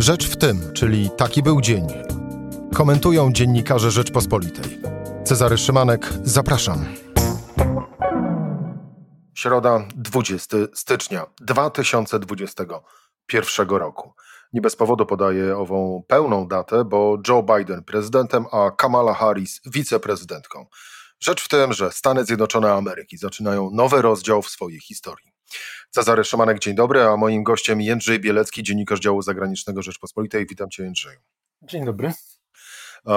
Rzecz w tym, czyli taki był dzień. Komentują dziennikarze Rzeczpospolitej. Cezary Szymanek, zapraszam. Środa, 20 stycznia 2021 roku. Nie bez powodu podaję ową pełną datę, bo Joe Biden prezydentem, a Kamala Harris wiceprezydentką. Rzecz w tym, że Stany Zjednoczone Ameryki zaczynają nowy rozdział w swojej historii. Cezary Szymanek, dzień dobry, a moim gościem Jędrzej Bielecki, dziennikarz działu zagranicznego Rzeczpospolitej. Witam cię Jędrzeju. Dzień dobry. E,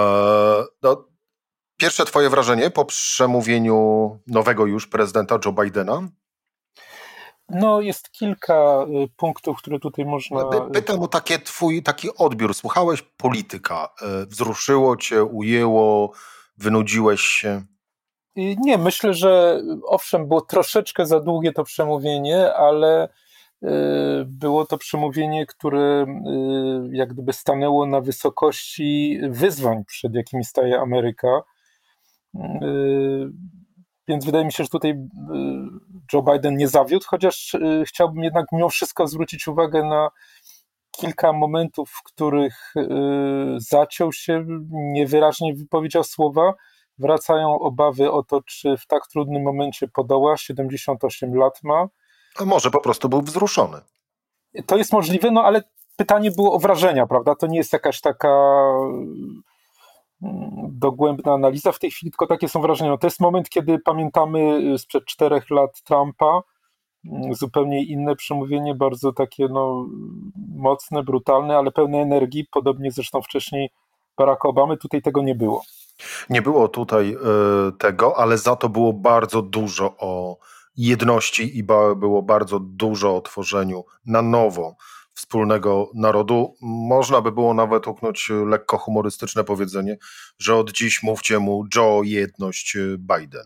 no, pierwsze twoje wrażenie po przemówieniu nowego już prezydenta Joe Bidena? No, jest kilka y, punktów, które tutaj można. Pytam o takie twój taki odbiór. Słuchałeś polityka, y, wzruszyło cię, ujęło, wynudziłeś się? Nie, myślę, że owszem, było troszeczkę za długie to przemówienie, ale y, było to przemówienie, które jak gdyby stanęło na wysokości wyzwań, przed jakimi staje Ameryka. Więc wydaje mi się, że tutaj y, Joe Biden nie zawiódł, chociaż y, chciałbym jednak mimo wszystko zwrócić uwagę na kilka momentów, w których y, zaciął się, niewyraźnie wypowiedział słowa. Wracają obawy o to, czy w tak trudnym momencie podoła. 78 lat ma. A może po prostu był wzruszony. To jest możliwe, no ale pytanie było o wrażenia, prawda? To nie jest jakaś taka dogłębna analiza w tej chwili, tylko takie są wrażenia. No, to jest moment, kiedy pamiętamy y, sprzed czterech lat Trumpa, mm, zupełnie inne przemówienie, bardzo takie no, mocne, brutalne, ale pełne energii, podobnie zresztą wcześniej Barack Obamy, tutaj tego nie było. Nie było tutaj y, tego, ale za to było bardzo dużo o jedności i było bardzo dużo o tworzeniu na nowo wspólnego narodu. Można by było nawet uknąć lekko humorystyczne powiedzenie, że od dziś mówcie mu Joe jedność Biden.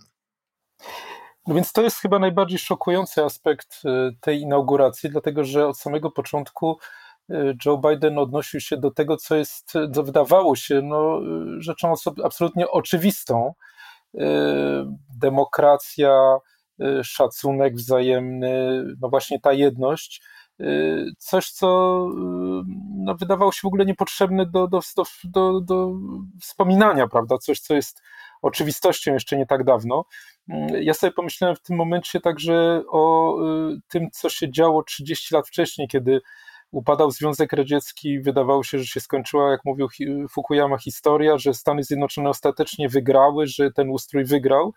No więc to jest chyba najbardziej szokujący aspekt e, tej inauguracji, dlatego że od samego początku e, Joe Biden odnosił się do tego, co jest, co wydawało się no, e, rzeczą absolutnie oczywistą. Demokracja, szacunek wzajemny, no właśnie ta jedność Y, coś, co no, wydawało się w ogóle niepotrzebne do, do, do, do wspominania, prawda? Coś, co jest oczywistością jeszcze nie tak dawno. Y, ja sobie pomyślałem w tym momencie także o tym, co się działo 30 lat wcześniej, kiedy upadał Związek Radziecki, wydawało się, że się skończyła, jak mówił Fukuyama, historia, że Stany Zjednoczone ostatecznie wygrały, że ten ustrój wygrał.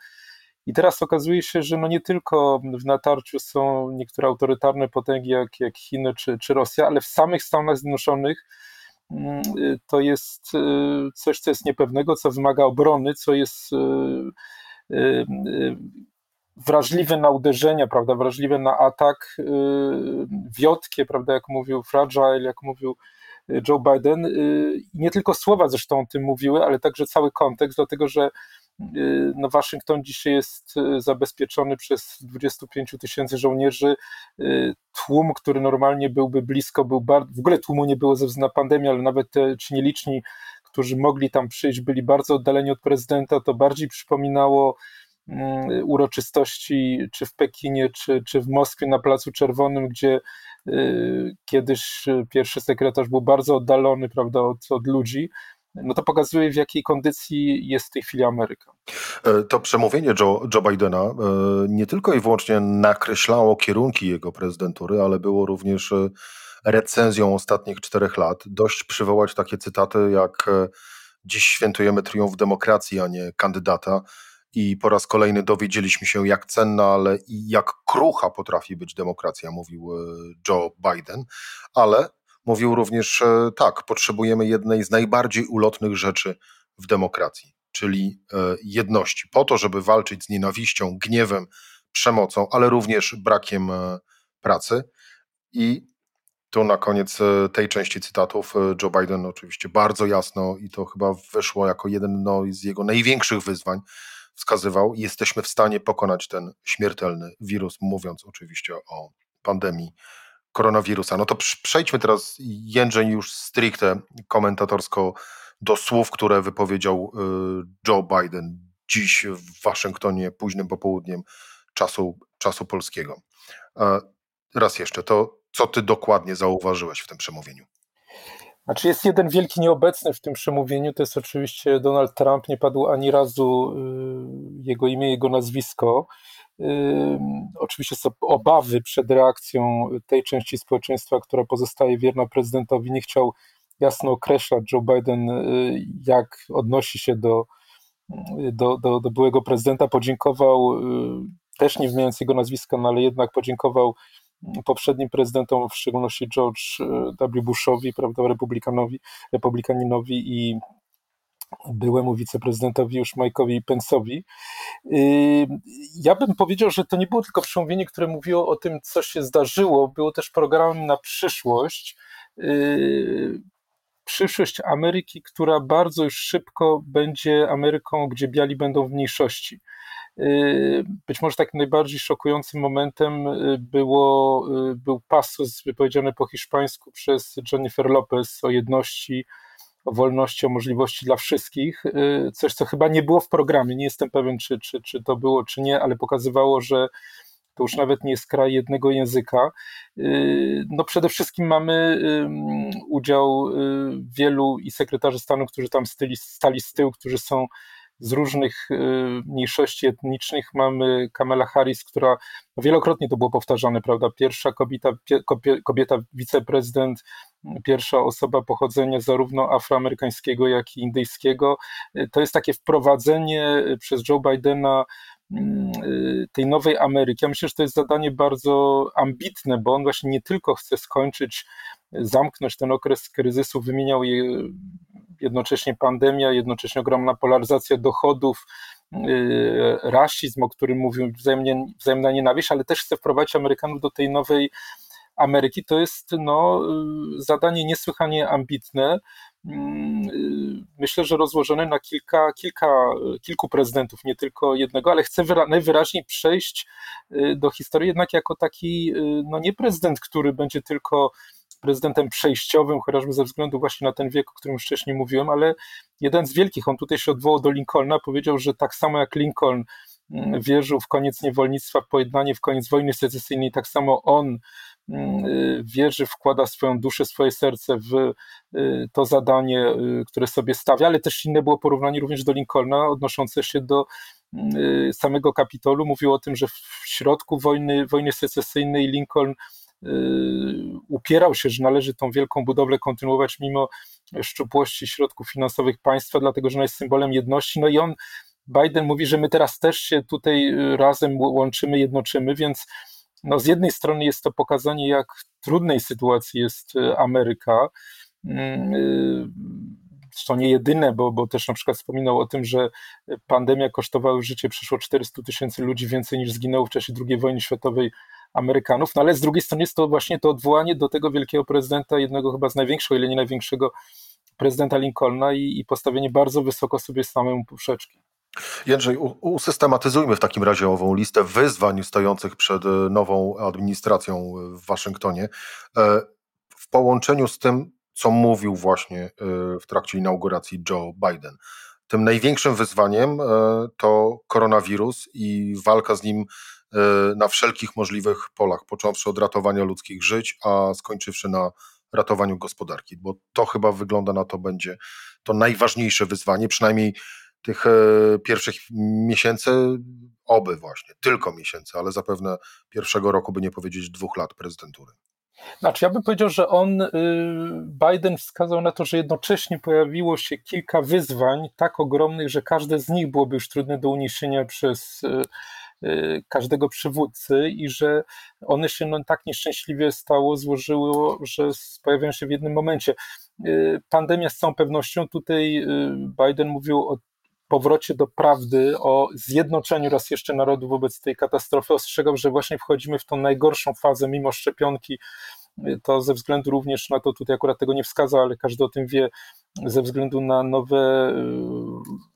I teraz okazuje się, że no nie tylko w natarciu są niektóre autorytarne potęgi, jak, jak Chiny czy, czy Rosja, ale w samych Stanach Zjednoczonych mm, to jest y, coś, co jest niepewnego, co wymaga obrony, co jest y, y, wrażliwe na uderzenia, prawda, wrażliwe na atak, wiotkie, prawda, jak mówił Fragile, jak mówił Joe Biden. Nie tylko słowa zresztą o tym mówiły, ale także cały kontekst, dlatego że Y, no Waszyngton dzisiaj jest y, zabezpieczony przez 25 tysięcy żołnierzy. Y, tłum, który normalnie byłby blisko, był bardzo, w ogóle tłumu nie było ze względu na pandemię, ale nawet te, ci nieliczni, którzy mogli tam przyjść, byli bardzo oddaleni od prezydenta. To bardziej przypominało uroczystości czy w Pekinie, czy, czy w Moskwie na Placu Czerwonym, gdzie kiedyś pierwszy sekretarz był bardzo oddalony prawda, od, od ludzi no to pokazuje, w jakiej kondycji jest w tej chwili Ameryka. E, to przemówienie Joe, Joe Bidena e, nie tylko i wyłącznie nakreślało kierunki jego prezydentury, ale było również e, recenzją ostatnich czterech lat. Dość przywołać takie cytaty jak dziś świętujemy triumf demokracji, a nie kandydata. I po raz kolejny dowiedzieliśmy się, jak cenna, ale i jak krucha potrafi być demokracja, mówił Joe Biden. Ale mówił również, tak, potrzebujemy jednej z najbardziej ulotnych rzeczy w demokracji, czyli e, jedności, po to, żeby walczyć z nienawiścią, gniewem, przemocą, ale również brakiem e, pracy. I tu na koniec e, tej części cytatów Joe Biden oczywiście bardzo jasno i to chyba wyszło jako jeden no, z jego największych wyzwań, wskazywał, jesteśmy w stanie pokonać ten śmiertelny wirus, mówiąc oczywiście o pandemii koronawirusa. No to przejdźmy teraz, Jędrzej, już stricte komentatorsko do słów, które wypowiedział y, Joe Biden dziś w Waszyngtonie późnym popołudniem czasu, czasu polskiego. Raz jeszcze, to co ty dokładnie zauważyłeś w tym przemówieniu? Znaczy jest jeden wielki nieobecny w tym przemówieniu, to jest oczywiście Donald Trump, nie padło ani razu y, jego imię, jego nazwisko. Y, oczywiście są obawy przed reakcją tej części społeczeństwa, która pozostaje wierna prezydentowi. Nie chciał jasno określać Joe Biden, y, jak odnosi się do, do, do, do byłego prezydenta. Podziękował, też nie wymieniając jego nazwiska, no ale jednak podziękował poprzednim prezydentom, w szczególności George e, W. Bushowi, prawda, republikanowi, republikaninowi i byłemu wiceprezydentowi już Mike'owi Pence'owi. Y, ja bym powiedział, że to nie było tylko przemówienie, które mówiło o tym, co się zdarzyło, było też programem na przyszłość. Y, przyszłość Ameryki, która bardzo już szybko będzie Ameryką, gdzie biali będą w mniejszości. Y, być może takim najbardziej szokującym momentem y, było, y, był pasus wypowiedziany po hiszpańsku przez Jennifer Lopez o jedności, o wolności, o możliwości dla wszystkich. Coś, co chyba nie było w programie. Nie jestem pewien, czy, czy, czy to było, czy nie, ale pokazywało, że to już nawet nie jest kraj jednego języka. No przede wszystkim mamy udział wielu i sekretarzy stanu, którzy tam stali, stali z tyłu, którzy są z różnych y, mniejszości etnicznych. Mamy Kamala Harris, która wielokrotnie to było powtarzane, prawda? Pierwsza kobieta, kobieta wiceprezydent, pierwsza osoba pochodzenia zarówno afroamerykańskiego, jak i indyjskiego. Y, to jest takie wprowadzenie y, przez Joe Bidena mm, tej nowej Ameryki. Ja myślę, że to jest zadanie bardzo ambitne, bo on właśnie nie tylko chce skończyć, zamknąć ten okres kryzysu, wymieniał je jednocześnie pandemia, jednocześnie ogromna polaryzacja dochodów, y, rasizm, o którym mówił, wzajemnie, wzajemna nienawiść, ale też chce wprowadzić Amerykanów do tej nowej Ameryki. To jest no, y, zadanie niesłychanie ambitne. Mm, y, myślę, że rozłożone na kilka, kilka, kilku prezydentów, nie tylko jednego, ale chce najwyraźniej przejść do historii jednak jako taki, no nie prezydent, który będzie tylko prezydentem przejściowym, chociażby ze względu właśnie na ten wiek, o którym wcześniej mówiłem, ale jeden z wielkich, on tutaj się odwołał do Lincolna, powiedział, że tak samo jak Lincoln mm, wierzył w koniec niewolnictwa, w pojednanie, w koniec wojny secesyjnej, tak samo on mm, y, wierzy, wkłada swoją duszę, swoje serce w y, to zadanie, y, które sobie stawia, ale też inne było porównanie również do Lincolna, odnoszące się do mm, samego Kapitolu. Mówił o tym, że w środku wojny, wojny secesyjnej Lincoln upierał się, że należy tą wielką budowlę kontynuować mimo szczupłości środków finansowych państwa, dlatego że ona jest symbolem jedności. No i on, Biden mówi, że my teraz też się tutaj y, razem łączymy, jednoczymy, więc no z jednej strony jest to pokazanie, jak trudnej sytuacji jest y, Ameryka. To nie jedyne, bo, bo też na przykład wspominał o tym, że pandemia kosztowała życie przeszło 400 tysięcy ludzi więcej niż zginęło w czasie II wojny światowej Amerykanów, no ale z drugiej strony jest to właśnie to odwołanie do tego wielkiego prezydenta, jednego chyba z największego, ile nie największego prezydenta Lincolna i, i postawienie bardzo wysoko sobie samemu poprzeczki. Jędrzej, usystematyzujmy w takim razie ową listę wyzwań stojących przed e, nową administracją w Waszyngtonie e, w połączeniu z tym, co mówił właśnie e, w trakcie inauguracji Joe Biden. Tym największym wyzwaniem to koronawirus i walka z nim E, na wszelkich możliwych polach, począwszy od ratowania ludzkich żyć, a skończywszy na ratowaniu gospodarki, bo to chyba wygląda na to będzie to najważniejsze wyzwanie, przynajmniej tych e, pierwszych miesięcy, oby właśnie, tylko miesięcy, ale zapewne pierwszego roku, by nie powiedzieć dwóch lat prezydentury. Znaczy, ja bym powiedział, że on, y, Biden wskazał na to, że jednocześnie pojawiło się kilka wyzwań tak ogromnych, że każde z nich byłoby już trudne do uniesienia przez y, Y, każdego przywódcy i że one się no, tak nieszczęśliwie stało, złożyło, że pojawiają się w jednym momencie. Y, pandemia z całą pewnością, tutaj y, Biden mówił o powrocie do prawdy, o zjednoczeniu raz jeszcze narodu wobec tej katastrofy, ostrzegał, że właśnie wchodzimy w tą najgorszą fazę mimo szczepionki, to ze względu również na to, tutaj akurat tego nie wskazał, ale każdy o tym wie, ze względu na nowe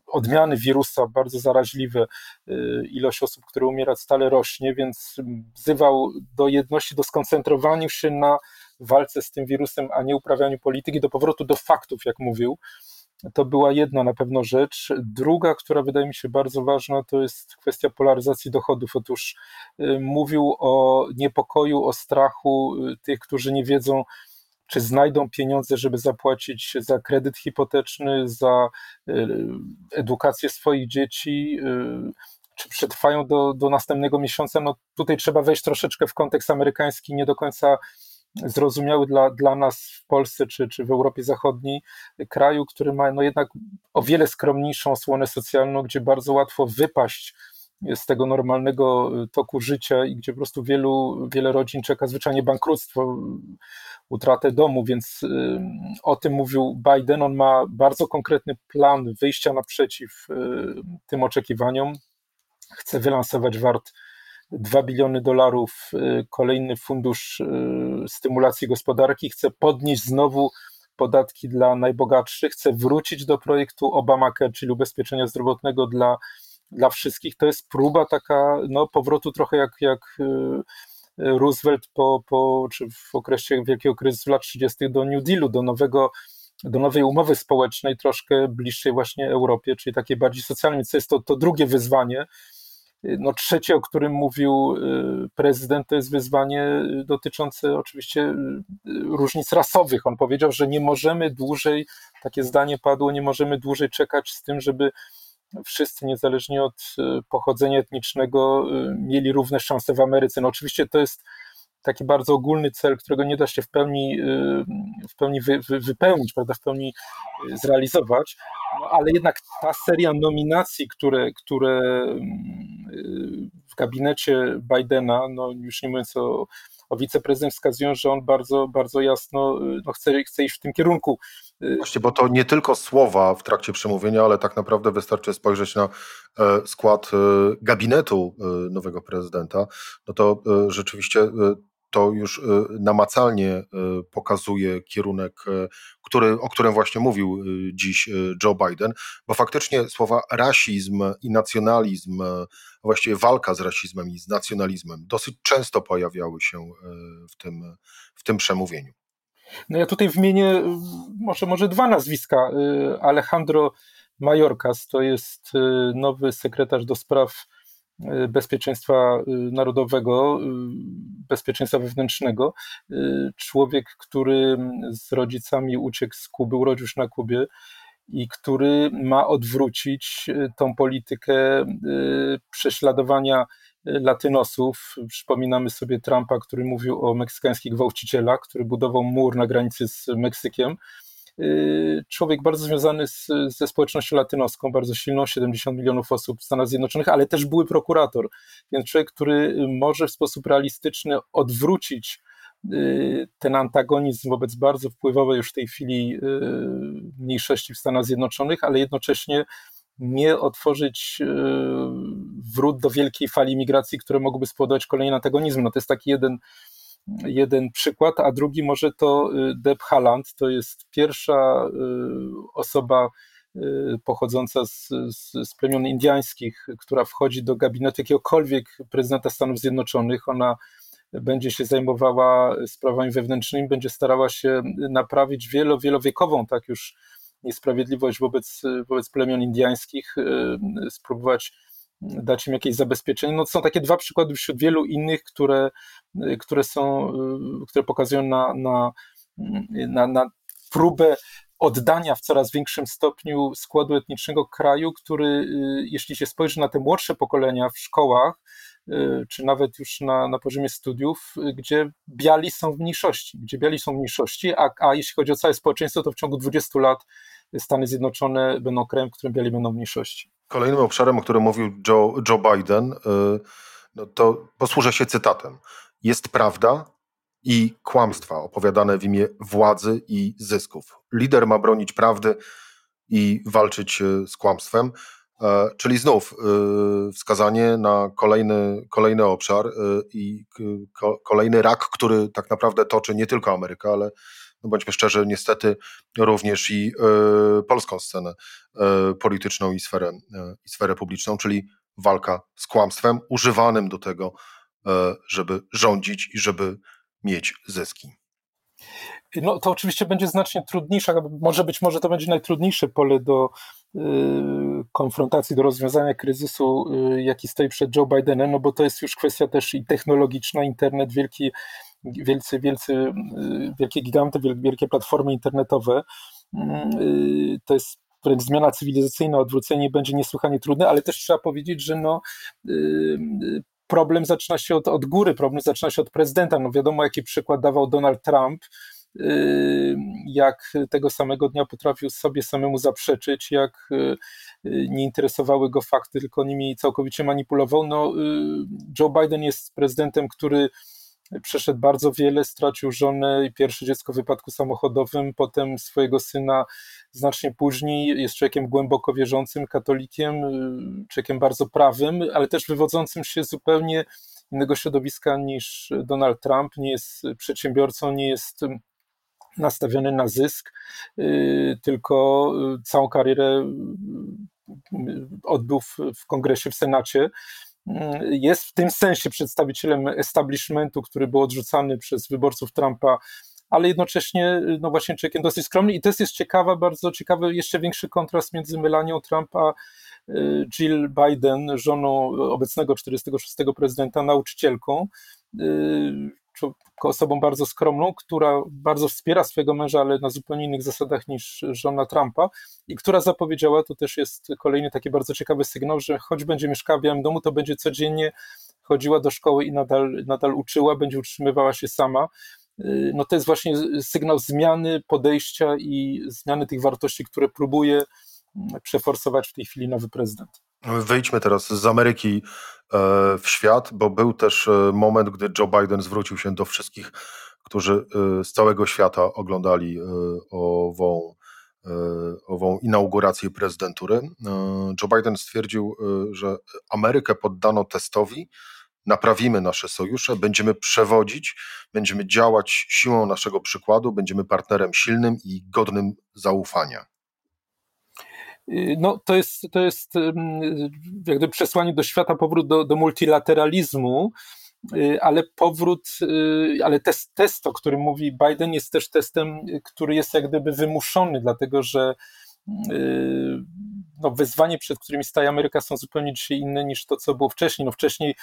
odmiany wirusa bardzo zaraźliwe, y, ilość osób, które umiera stale rośnie, więc wzywał do jedności, do skoncentrowania się na walce z tym wirusem, a nie uprawianiu polityki, do powrotu do faktów, jak mówił. To była jedna na pewno rzecz. Druga, która wydaje mi się bardzo ważna, to jest kwestia polaryzacji dochodów. Otóż y, mówił o niepokoju, o strachu y, tych, którzy nie wiedzą, czy znajdą pieniądze, żeby zapłacić za kredyt hipoteczny, za edukację swoich dzieci, czy przetrwają do, do następnego miesiąca. No tutaj trzeba wejść troszeczkę w kontekst amerykański, nie do końca zrozumiały dla, dla nas w Polsce czy, czy w Europie Zachodniej, kraju, który ma no jednak o wiele skromniejszą osłonę socjalną, gdzie bardzo łatwo wypaść z tego normalnego toku życia i gdzie po prostu wielu, wiele rodzin czeka zwyczajnie bankructwo, utratę domu, więc y, o tym mówił Biden. On ma bardzo konkretny plan wyjścia naprzeciw y, tym oczekiwaniom. Chce wylansować wart 2 biliony dolarów, y, kolejny fundusz y, stymulacji gospodarki, chce podnieść znowu podatki dla najbogatszych, chce wrócić do projektu Obamacare, czyli ubezpieczenia zdrowotnego dla, dla wszystkich. To jest próba taka no, powrotu trochę jak, jak y, Roosevelt po, po, czy w okresie wielkiego kryzysu lat 30. do New Dealu, do nowego do nowej umowy społecznej, troszkę bliższej właśnie Europie, czyli takiej bardziej socjalnej. Więc to jest to, to drugie wyzwanie. No trzecie, o którym mówił y, prezydent, to jest wyzwanie dotyczące oczywiście y, różnic rasowych. On powiedział, że nie możemy dłużej, takie zdanie padło, nie możemy dłużej czekać z tym, żeby wszyscy, niezależnie od y, pochodzenia etnicznego, mieli równe szanse w Ameryce. No oczywiście to jest taki bardzo ogólny cel, którego nie da się w pełni, w pełni wy, wy, wypełnić, prawda, w pełni zrealizować, no, ale jednak ta seria nominacji, które, które w gabinecie Bidena, no już nie mówiąc o, o wiceprezydent, wskazują, że on bardzo, bardzo jasno no chce, chce iść w tym kierunku. Właśnie, bo to nie tylko słowa w trakcie przemówienia, ale tak naprawdę wystarczy spojrzeć na e, skład e, gabinetu e, nowego prezydenta. No to rzeczywiście to już y, namacalnie y, pokazuje kierunek, y, który, o którym właśnie mówił dziś Joe Biden, bo faktycznie słowa rasizm i nacjonalizm, właściwie walka z rasizmem i z nacjonalizmem dosyć często pojawiały się w tym, w tym przemówieniu. No ja tutaj wymienię może, może dwa nazwiska. Alejandro Mayorkas to jest nowy sekretarz do spraw Y, bezpieczeństwa y, narodowego, y, bezpieczeństwa wewnętrznego. Człowiek, który z rodzicami uciekł z Kuby, urodził się na Kubie i który ma odwrócić tą politykę prześladowania latynosów. Przypominamy sobie Trumpa, który mówił o meksykańskich gwałcicielach, który budował mur na granicy z Meksykiem Y, człowiek bardzo związany z, ze społecznością latynoską, bardzo silną, 70 milionów osób w Stanach Zjednoczonych, ale też były prokurator, więc człowiek, który może w sposób realistyczny odwrócić y, ten antagonizm wobec bardzo wpływowej już w tej chwili y, mniejszości w Stanach Zjednoczonych, ale jednocześnie nie otworzyć wrót do wielkiej fali migracji, które mogłyby spowodować kolejny antagonizm. No to jest taki jeden jeden przykład, a drugi może to y, Deb Haaland, to jest pierwsza y, osoba pochodząca z, z, z plemion indiańskich, która wchodzi do gabinetu jakiegokolwiek prezydenta Stanów Zjednoczonych. Ona będzie się zajmowała sprawami wewnętrznymi, będzie starała się naprawić wielo, wielowiekową tak już niesprawiedliwość wobec, wobec plemion indiańskich, spróbować dać im jakieś zabezpieczenie. No są takie dwa przykłady wśród wielu innych, które, które są, które pokazują na, na, na, na próbę oddania w coraz większym stopniu składu etnicznego kraju, który, jeśli się spojrzy na te młodsze pokolenia w szkołach, czy nawet już na, na poziomie studiów, gdzie biali są w mniejszości, gdzie biali są w mniejszości, a, a jeśli chodzi o całe społeczeństwo, to w ciągu 20 lat Stany Zjednoczone będą krajem, w którym biali będą w mniejszości. Kolejnym obszarem, o którym mówił Joe, Joe Biden, y, no to posłużę się cytatem. Jest prawda i kłamstwa opowiadane w imię władzy i zysków. Lider ma bronić prawdy i walczyć y, z kłamstwem. E, czyli znów y, wskazanie na kolejny, kolejny obszar i kolejny rak, który tak naprawdę toczy nie tylko Ameryka, ale no bądźmy szczerzy, niestety również i y, polską scenę y, polityczną i sferę, y, i sferę publiczną, czyli walka z kłamstwem używanym do tego, żeby rządzić i żeby mieć zyski. No to oczywiście będzie znacznie trudniejsze, może być może to będzie najtrudniejsze pole do y, konfrontacji, do rozwiązania kryzysu, y, jaki stoi przed Joe Bidenem, no bo to jest już kwestia też i technologiczna, internet, wielki wielcy, wielcy, wielkie giganty, wielkie platformy internetowe. To jest wręcz zmiana cywilizacyjna, odwrócenie będzie niesłychanie trudne, ale też trzeba powiedzieć, że no, problem zaczyna się od, od góry, problem zaczyna się od prezydenta. No wiadomo, jaki przykład dawał Donald Trump, jak tego samego dnia potrafił sobie samemu zaprzeczyć, jak nie interesowały go fakty, tylko nimi całkowicie manipulował. No, Joe Biden jest prezydentem, który przeszedł bardzo wiele, stracił żonę i pierwsze dziecko w wypadku samochodowym, potem swojego syna znacznie później, jest człowiekiem głęboko wierzącym, katolikiem, człowiekiem bardzo prawym, ale też wywodzącym się zupełnie innego środowiska niż Donald Trump, nie jest przedsiębiorcą, nie jest nastawiony na zysk, tylko całą karierę odbył w kongresie, w Senacie. Jest w tym sensie przedstawicielem establishmentu, który był odrzucany przez wyborców Trumpa, ale jednocześnie, no właśnie, człowiekiem dosyć skromny. I to jest ciekawa, bardzo ciekawy, jeszcze większy kontrast między Melanią Trump a y, Jill Biden, żoną obecnego 46. prezydenta, nauczycielką y, osobą bardzo skromną, która bardzo wspiera swojego męża, ale na zupełnie innych zasadach niż żona Trumpa i która zapowiedziała, to też jest kolejny taki bardzo ciekawy sygnał, że choć będzie mieszkała w Białym Domu, to będzie codziennie chodziła do szkoły i nadal, nadal uczyła, będzie utrzymywała się sama. No to jest właśnie sygnał zmiany podejścia i zmiany tych wartości, które próbuje przeforsować w tej chwili nowy prezydent. Wyjdźmy teraz z Ameryki e, w świat, bo był też e, moment, gdy Joe Biden zwrócił się do wszystkich, którzy e, z całego świata oglądali ową, ową inaugurację prezydentury. Joe Biden stwierdził, że Amerykę poddano testowi, naprawimy nasze sojusze, będziemy przewodzić, będziemy działać siłą naszego przykładu, będziemy partnerem silnym i godnym zaufania. Y, no, to jest, to jest jakby przesłanie do świata, powrót do, do multilateralizmu, y, ale powrót, y, ale test, test, o którym mówi Biden, jest też testem, który jest jak gdyby wymuszony, dlatego że no, wyzwanie, przed którymi staje Ameryka, są zupełnie dzisiaj inne niż to, co było wcześniej. No, wcześniej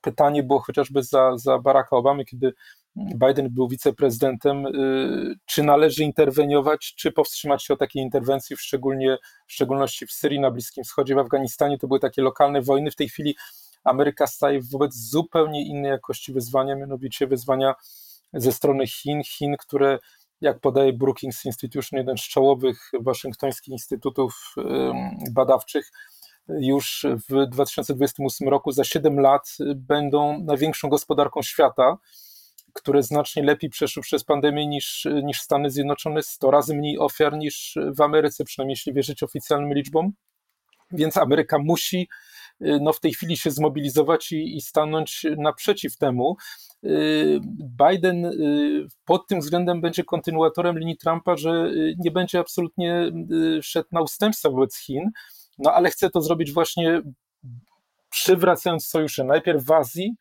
pytanie było chociażby za, za Baracka Obamy, kiedy Biden był wiceprezydentem, y, czy należy interweniować, czy powstrzymać się od takiej interwencji, w, szczególnie, w szczególności w Syrii, na Bliskim Wschodzie, w Afganistanie. To były takie lokalne wojny. W tej chwili Ameryka staje wobec zupełnie innej jakości wyzwania, mianowicie wyzwania ze strony Chin. Chin, które, jak podaje Brookings Institution, jeden z czołowych waszyngtońskich instytutów badawczych, już w 2028 roku, za 7 lat, będą największą gospodarką świata które znacznie lepiej przeszły przez pandemię niż, niż Stany Zjednoczone, 100 razy mniej ofiar niż w Ameryce, przynajmniej jeśli wierzyć oficjalnym liczbom. Więc Ameryka musi y, no, w tej chwili się zmobilizować i, i stanąć naprzeciw temu. Y, Biden y, pod tym względem będzie kontynuatorem linii Trumpa, że nie będzie absolutnie szedł na ustępstwa wobec Chin, no ale chce to zrobić właśnie przywracając sojusze najpierw w Azji,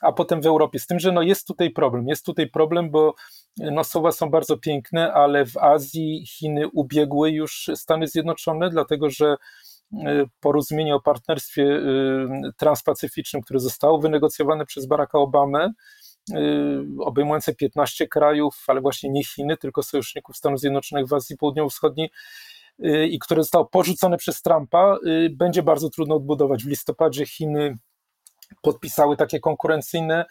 a potem w Europie. Z tym, że no jest tutaj problem. Jest tutaj problem, bo no słowa są bardzo piękne, ale w Azji Chiny ubiegły już Stany Zjednoczone, dlatego że y, porozumienie o partnerstwie y, transpacyficznym, które zostało wynegocjowane przez Baracka Obamę, y, obejmujące 15 krajów, ale właśnie nie Chiny, tylko sojuszników Stanów Zjednoczonych w Azji Południowo-Wschodniej i które zostało porzucone przez Trumpa, będzie bardzo trudno odbudować. W listopadzie Chiny podpisały takie konkurencyjne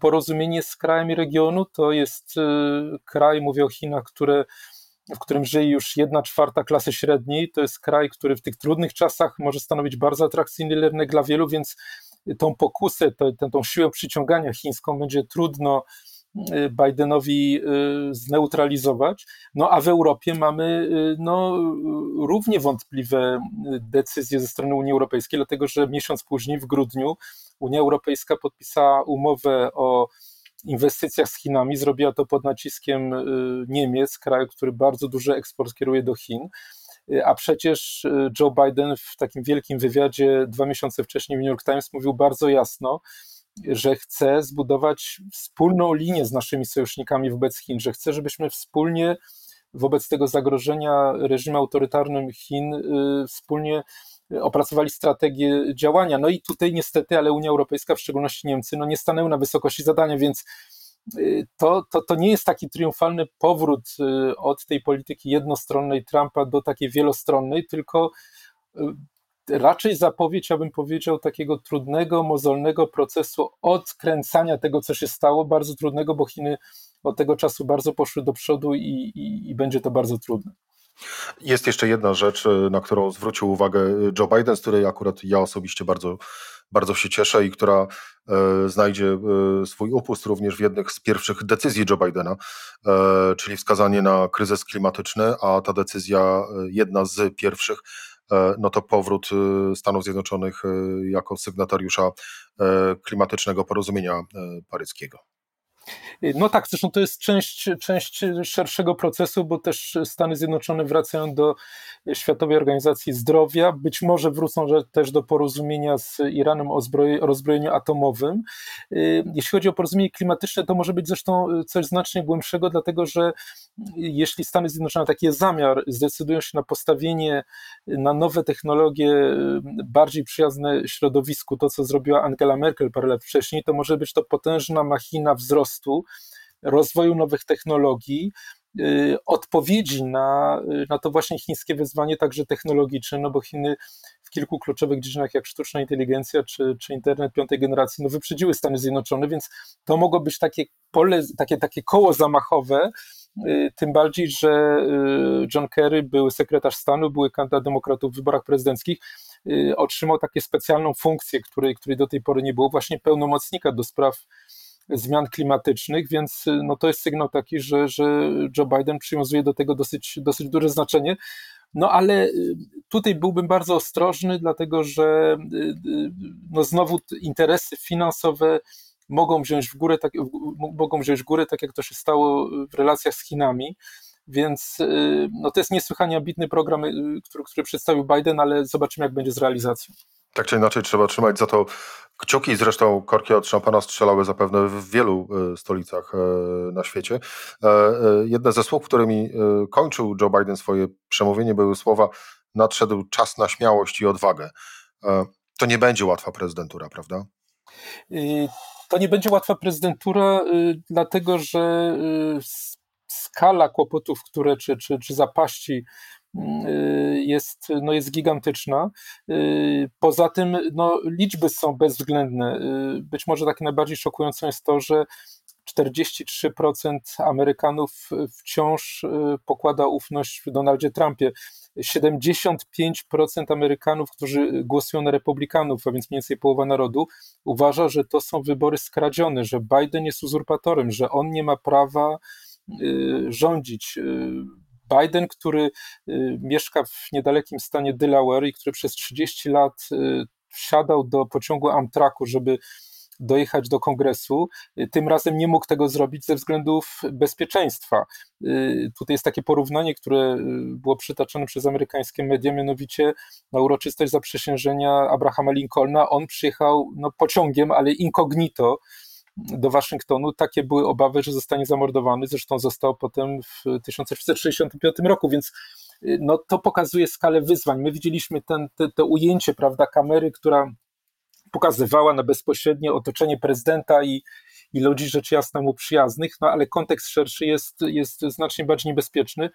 porozumienie z krajami regionu. To jest y, kraj, mówię o Chinach, które, w którym żyje już jedna czwarta klasy średniej. To jest kraj, który w tych trudnych czasach może stanowić bardzo atrakcyjny rynek dla wielu, więc tą pokusę, tę, tą siłę przyciągania chińską będzie trudno Y, Bidenowi y, zneutralizować. No a w Europie mamy y, no, równie wątpliwe decyzje ze strony Unii Europejskiej, dlatego że miesiąc później, w grudniu, Unia Europejska podpisała umowę o inwestycjach z Chinami. Zrobiła to pod naciskiem Niemiec, kraju, który bardzo duży eksport kieruje do Chin. A przecież Joe Biden w takim wielkim wywiadzie dwa miesiące wcześniej w New York Times mówił bardzo jasno, że chce zbudować wspólną linię z naszymi sojusznikami wobec Chin, że chce, żebyśmy wspólnie wobec tego zagrożenia reżimem autorytarnym Chin y, wspólnie opracowali strategię działania. No i tutaj niestety, ale Unia Europejska, w szczególności Niemcy, no nie stanęły na wysokości zadania, więc to, to, to nie jest taki triumfalny powrót od tej polityki jednostronnej Trumpa do takiej wielostronnej, tylko raczej zapowiedź, ja bym powiedział, takiego trudnego, mozolnego procesu odkręcania tego, co się stało, bardzo trudnego, bo Chiny od tego czasu bardzo poszły do przodu i, i, i będzie to bardzo trudne. Jest jeszcze jedna rzecz, na którą zwrócił uwagę Joe Biden, z której akurat ja osobiście bardzo, bardzo się cieszę i która e, znajdzie e, swój upust również w jednych z pierwszych decyzji Joe Bidena, e, czyli wskazanie na kryzys klimatyczny, a ta decyzja, jedna z pierwszych, no to powrót e, Stanów Zjednoczonych e, jako sygnatariusza klimatycznego porozumienia paryskiego. No tak, zresztą to jest część, część szerszego procesu, bo też Stany Zjednoczone wracają do Światowej Organizacji Zdrowia, być może wrócą też do porozumienia z Iranem o, zbroj, o rozbrojeniu atomowym. Jeśli chodzi o porozumienie klimatyczne, to może być zresztą coś znacznie głębszego, dlatego że jeśli Stany Zjednoczone, taki zamiar, zdecydują się na postawienie na nowe technologie bardziej przyjazne środowisku, to co zrobiła Angela Merkel parę lat wcześniej, to może być to potężna machina wzrostu, rozwoju nowych technologii, y, odpowiedzi na, na to właśnie chińskie wyzwanie, także technologiczne, no bo Chiny w kilku kluczowych dziedzinach, jak sztuczna inteligencja czy, czy internet piątej generacji, no wyprzedziły Stany Zjednoczone, więc to mogło być takie pole, takie, takie koło zamachowe, y, tym bardziej, że y, John Kerry, były sekretarz stanu, były kandydat demokratów w wyborach prezydenckich, otrzymał takie specjalną funkcję, której, której do tej pory nie było, właśnie pełnomocnika do spraw zmian klimatycznych, więc y, no to jest sygnał taki, że, że Joe Biden przywiązuje do tego dosyć, dosyć duże znaczenie. No ale y, tutaj byłbym bardzo ostrożny, dlatego że y, no znowu interesy finansowe mogą wziąć w górę, tak, mogą wziąć górę, tak jak to się stało w relacjach z Chinami. Więc no to jest niesłychanie ambitny program, który, który przedstawił Biden, ale zobaczymy, jak będzie z realizacją. Tak czy inaczej trzeba trzymać za to kciuki. Zresztą korki od szampana strzelały zapewne w wielu e, stolicach e, na świecie. E, jedne ze słów, którymi kończył Joe Biden swoje przemówienie, były słowa nadszedł czas na śmiałość i odwagę. To nie będzie łatwa prezydentura, prawda? To nie będzie łatwa prezydentura, dlatego że skala kłopotów, które czy, czy, czy zapaści Y, jest, no jest gigantyczna. Y, poza tym no, liczby są bezwzględne. Y, być może takie najbardziej szokujące jest to, że 43% Amerykanów wciąż pokłada ufność w Donaldzie Trumpie. 75% Amerykanów, którzy głosują na Republikanów, a więc mniej więcej połowa narodu, uważa, że to są wybory skradzione, że Biden jest uzurpatorem, że on nie ma prawa rządzić. Biden, który y, mieszka w niedalekim stanie Delaware i który przez 30 lat y, wsiadał do pociągu Amtraku, żeby dojechać do kongresu. Y, tym razem nie mógł tego zrobić ze względów bezpieczeństwa. Tutaj jest takie porównanie, które było przytaczane przez amerykańskie media, mianowicie na uroczystość zaprzysiężenia Abrahama Lincolna. On przyjechał no, pociągiem, ale incognito do Waszyngtonu. Takie były obawy, że zostanie zamordowany. Zresztą został potem w 1965 roku, więc y, no, to pokazuje skalę wyzwań. My widzieliśmy ten, te, te ujęcie prawda, kamery, która pokazywała na bezpośrednie otoczenie prezydenta i, i ludzi rzecz jasna mu przyjaznych, no ale kontekst szerszy jest, jest znacznie bardziej niebezpieczny.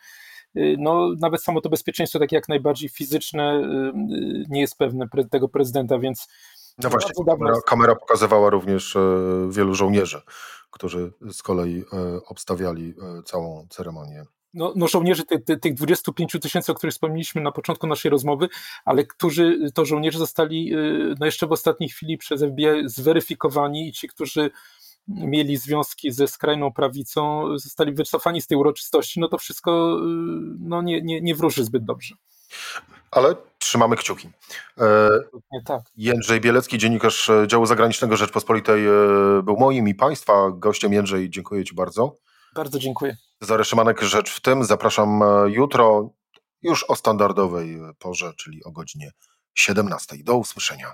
Y, no, nawet samo to bezpieczeństwo, takie jak najbardziej fizyczne, y, nie jest pewne tego prezydenta, więc no właśnie, kamera, kamera, pokazywała również e, wielu żołnierzy, którzy z kolei e, obstawiali e, całą ceremonię. No, no żołnierzy, ty, ty, tych 25 tysięcy, o których wspomnieliśmy na początku naszej rozmowy, ale którzy, to żołnierze zostali no jeszcze w ostatniej chwili przez FBI zweryfikowani i ci, którzy mieli związki ze skrajną prawicą, zostali wycofani z tej uroczystości, no to wszystko no, nie, nie, nie wróży zbyt dobrze. Ale trzymamy kciuki. E, tak. Jędrzej Bielecki, dziennikarz e, działu zagranicznego Rzeczpospolitej, e, był moim i Państwa gościem. Jędrzej, dziękuję Ci bardzo. Bardzo dziękuję. Cezary Szymanek, Rzecz w tym. Zapraszam jutro już o standardowej porze, czyli o godzinie 17. Do usłyszenia.